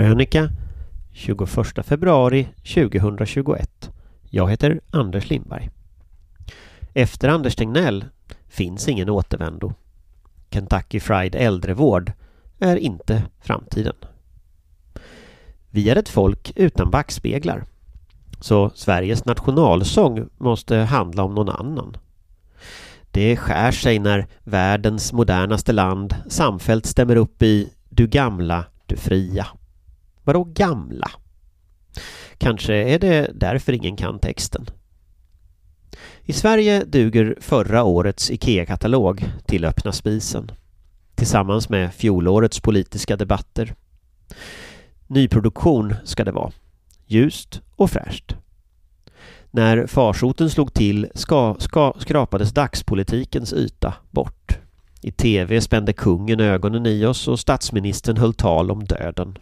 Krönika 21 februari 2021. Jag heter Anders Lindberg. Efter Anders Tegnell finns ingen återvändo. Kentucky Fried äldrevård är inte framtiden. Vi är ett folk utan backspeglar. Så Sveriges nationalsång måste handla om någon annan. Det skär sig när världens modernaste land samfällt stämmer upp i Du gamla, du fria. Vadå gamla? Kanske är det därför ingen kan texten. I Sverige duger förra årets IKEA-katalog till öppna spisen. Tillsammans med fjolårets politiska debatter. Nyproduktion ska det vara. Ljust och fräscht. När farsoten slog till ska, ska, skrapades dagspolitikens yta bort. I tv spände kungen ögonen i oss och statsministern höll tal om döden.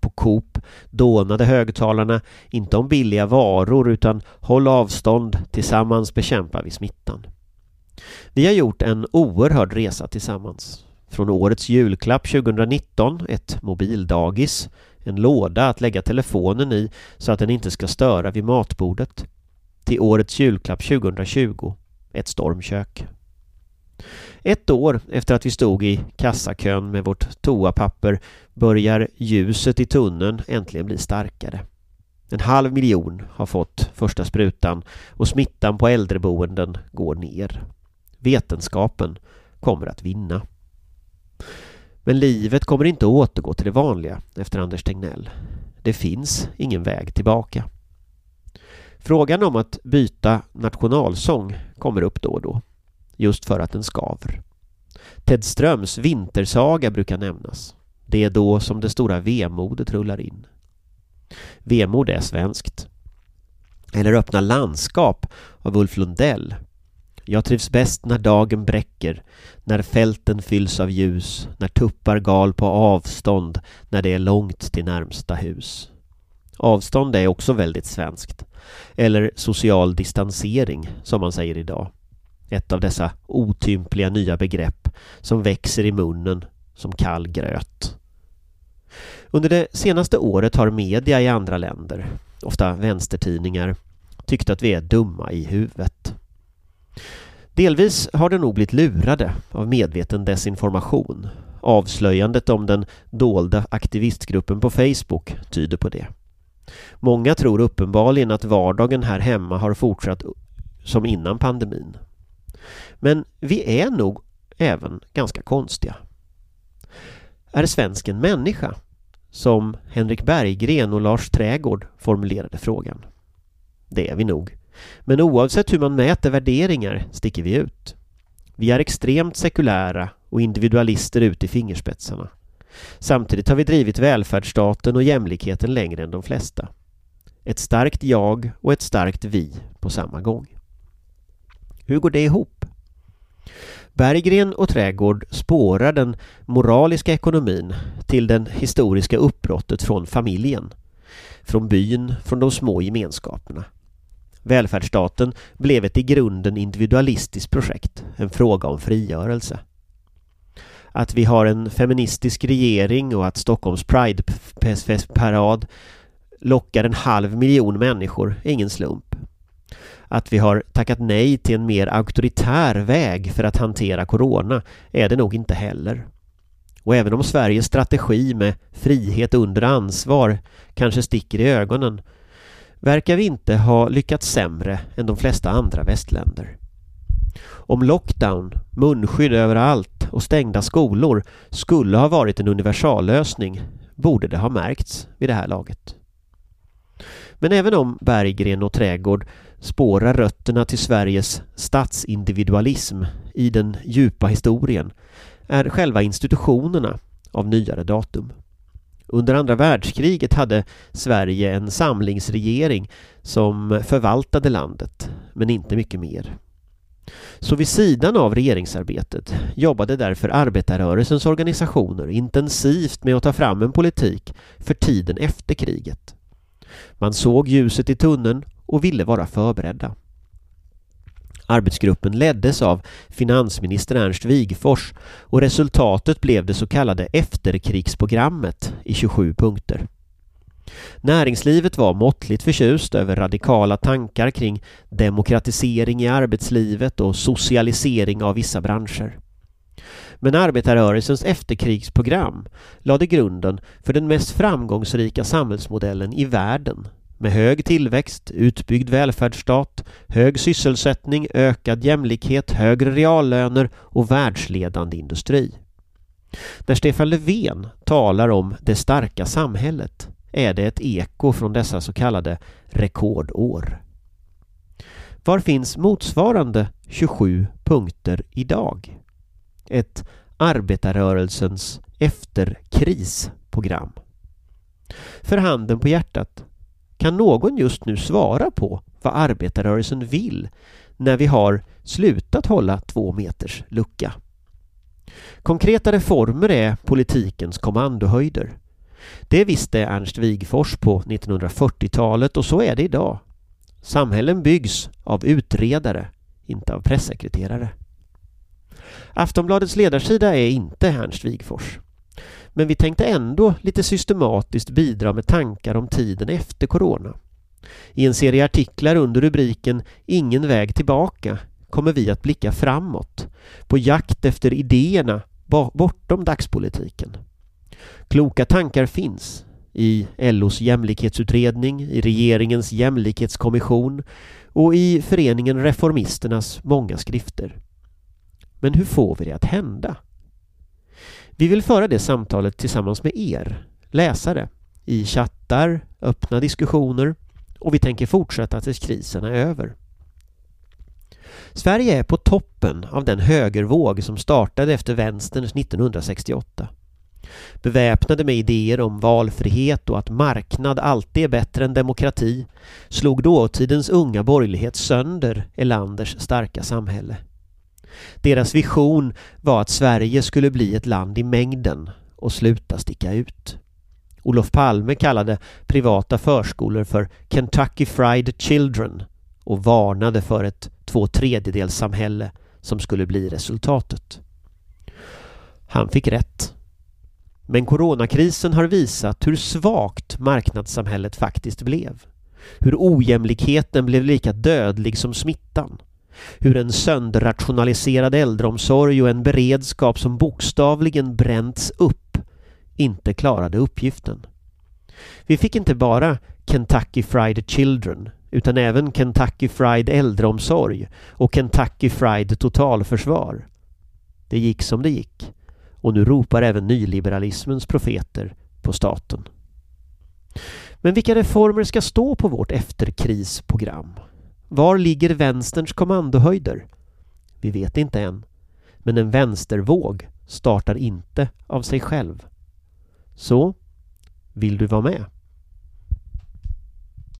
På Coop dånade högtalarna inte om billiga varor utan håll avstånd, tillsammans bekämpar vi smittan. Vi har gjort en oerhörd resa tillsammans. Från årets julklapp 2019, ett mobildagis, en låda att lägga telefonen i så att den inte ska störa vid matbordet, till årets julklapp 2020, ett stormkök. Ett år efter att vi stod i kassakön med vårt toapapper börjar ljuset i tunneln äntligen bli starkare. En halv miljon har fått första sprutan och smittan på äldreboenden går ner. Vetenskapen kommer att vinna. Men livet kommer inte att återgå till det vanliga efter Anders Tegnell. Det finns ingen väg tillbaka. Frågan om att byta nationalsång kommer upp då och då. Just för att den skaver. Ted Ströms vintersaga brukar nämnas. Det är då som det stora vemodet rullar in. Vemod är svenskt. Eller Öppna landskap av Ulf Lundell. Jag trivs bäst när dagen bräcker, när fälten fylls av ljus, när tuppar gal på avstånd, när det är långt till närmsta hus. Avstånd är också väldigt svenskt. Eller social distansering, som man säger idag. Ett av dessa otympliga nya begrepp som växer i munnen som kall gröt. Under det senaste året har media i andra länder, ofta vänstertidningar, tyckt att vi är dumma i huvudet. Delvis har de nog blivit lurade av medveten desinformation. Avslöjandet om den dolda aktivistgruppen på Facebook tyder på det. Många tror uppenbarligen att vardagen här hemma har fortsatt som innan pandemin. Men vi är nog även ganska konstiga. Är svensken människa? Som Henrik Berggren och Lars Trägård formulerade frågan. Det är vi nog. Men oavsett hur man mäter värderingar sticker vi ut. Vi är extremt sekulära och individualister ut i fingerspetsarna. Samtidigt har vi drivit välfärdsstaten och jämlikheten längre än de flesta. Ett starkt jag och ett starkt vi på samma gång. Hur går det ihop? Berggren och Trädgård spårar den moraliska ekonomin till den historiska uppbrottet från familjen. Från byn, från de små gemenskaperna. Välfärdsstaten blev ett i grunden individualistiskt projekt, en fråga om frigörelse. Att vi har en feministisk regering och att Stockholms Pride-parad lockar en halv miljon människor är ingen slump. Att vi har tackat nej till en mer auktoritär väg för att hantera corona är det nog inte heller. Och även om Sveriges strategi med frihet under ansvar kanske sticker i ögonen verkar vi inte ha lyckats sämre än de flesta andra västländer. Om lockdown, munskydd överallt och stängda skolor skulle ha varit en universallösning borde det ha märkts vid det här laget. Men även om Berggren och Trädgård spårar rötterna till Sveriges statsindividualism i den djupa historien är själva institutionerna av nyare datum. Under andra världskriget hade Sverige en samlingsregering som förvaltade landet, men inte mycket mer. Så vid sidan av regeringsarbetet jobbade därför arbetarrörelsens organisationer intensivt med att ta fram en politik för tiden efter kriget. Man såg ljuset i tunneln och ville vara förberedda. Arbetsgruppen leddes av finansminister Ernst Wigforss och resultatet blev det så kallade efterkrigsprogrammet i 27 punkter. Näringslivet var måttligt förtjust över radikala tankar kring demokratisering i arbetslivet och socialisering av vissa branscher. Men arbetarrörelsens efterkrigsprogram lade grunden för den mest framgångsrika samhällsmodellen i världen med hög tillväxt, utbyggd välfärdsstat, hög sysselsättning, ökad jämlikhet, högre reallöner och världsledande industri. När Stefan Löfven talar om det starka samhället är det ett eko från dessa så kallade rekordår. Var finns motsvarande 27 punkter idag? Ett arbetarrörelsens efterkrisprogram. För handen på hjärtat, kan någon just nu svara på vad arbetarrörelsen vill när vi har slutat hålla två meters lucka? Konkreta reformer är politikens kommandohöjder. Det visste Ernst Wigforss på 1940-talet och så är det idag. Samhällen byggs av utredare, inte av pressekreterare. Aftonbladets ledarsida är inte Ernst Wigforss. Men vi tänkte ändå lite systematiskt bidra med tankar om tiden efter corona. I en serie artiklar under rubriken Ingen väg tillbaka kommer vi att blicka framåt, på jakt efter idéerna bortom dagspolitiken. Kloka tankar finns i LOs jämlikhetsutredning, i regeringens jämlikhetskommission och i föreningen Reformisternas många skrifter. Men hur får vi det att hända? Vi vill föra det samtalet tillsammans med er, läsare, i chattar, öppna diskussioner och vi tänker fortsätta tills krisen är över. Sverige är på toppen av den högervåg som startade efter vänsterns 1968. Beväpnade med idéer om valfrihet och att marknad alltid är bättre än demokrati slog dåtidens unga borgerlighet sönder Elanders starka samhälle. Deras vision var att Sverige skulle bli ett land i mängden och sluta sticka ut. Olof Palme kallade privata förskolor för Kentucky Fried Children och varnade för ett två tredjedelssamhälle som skulle bli resultatet. Han fick rätt. Men coronakrisen har visat hur svagt marknadssamhället faktiskt blev. Hur ojämlikheten blev lika dödlig som smittan hur en sönderrationaliserad äldreomsorg och en beredskap som bokstavligen bränts upp inte klarade uppgiften. Vi fick inte bara Kentucky Fried Children utan även Kentucky Fried äldreomsorg och Kentucky Fried totalförsvar. Det gick som det gick och nu ropar även nyliberalismens profeter på staten. Men vilka reformer ska stå på vårt efterkrisprogram? Var ligger vänsterns kommandohöjder? Vi vet inte än. Men en vänstervåg startar inte av sig själv. Så, vill du vara med?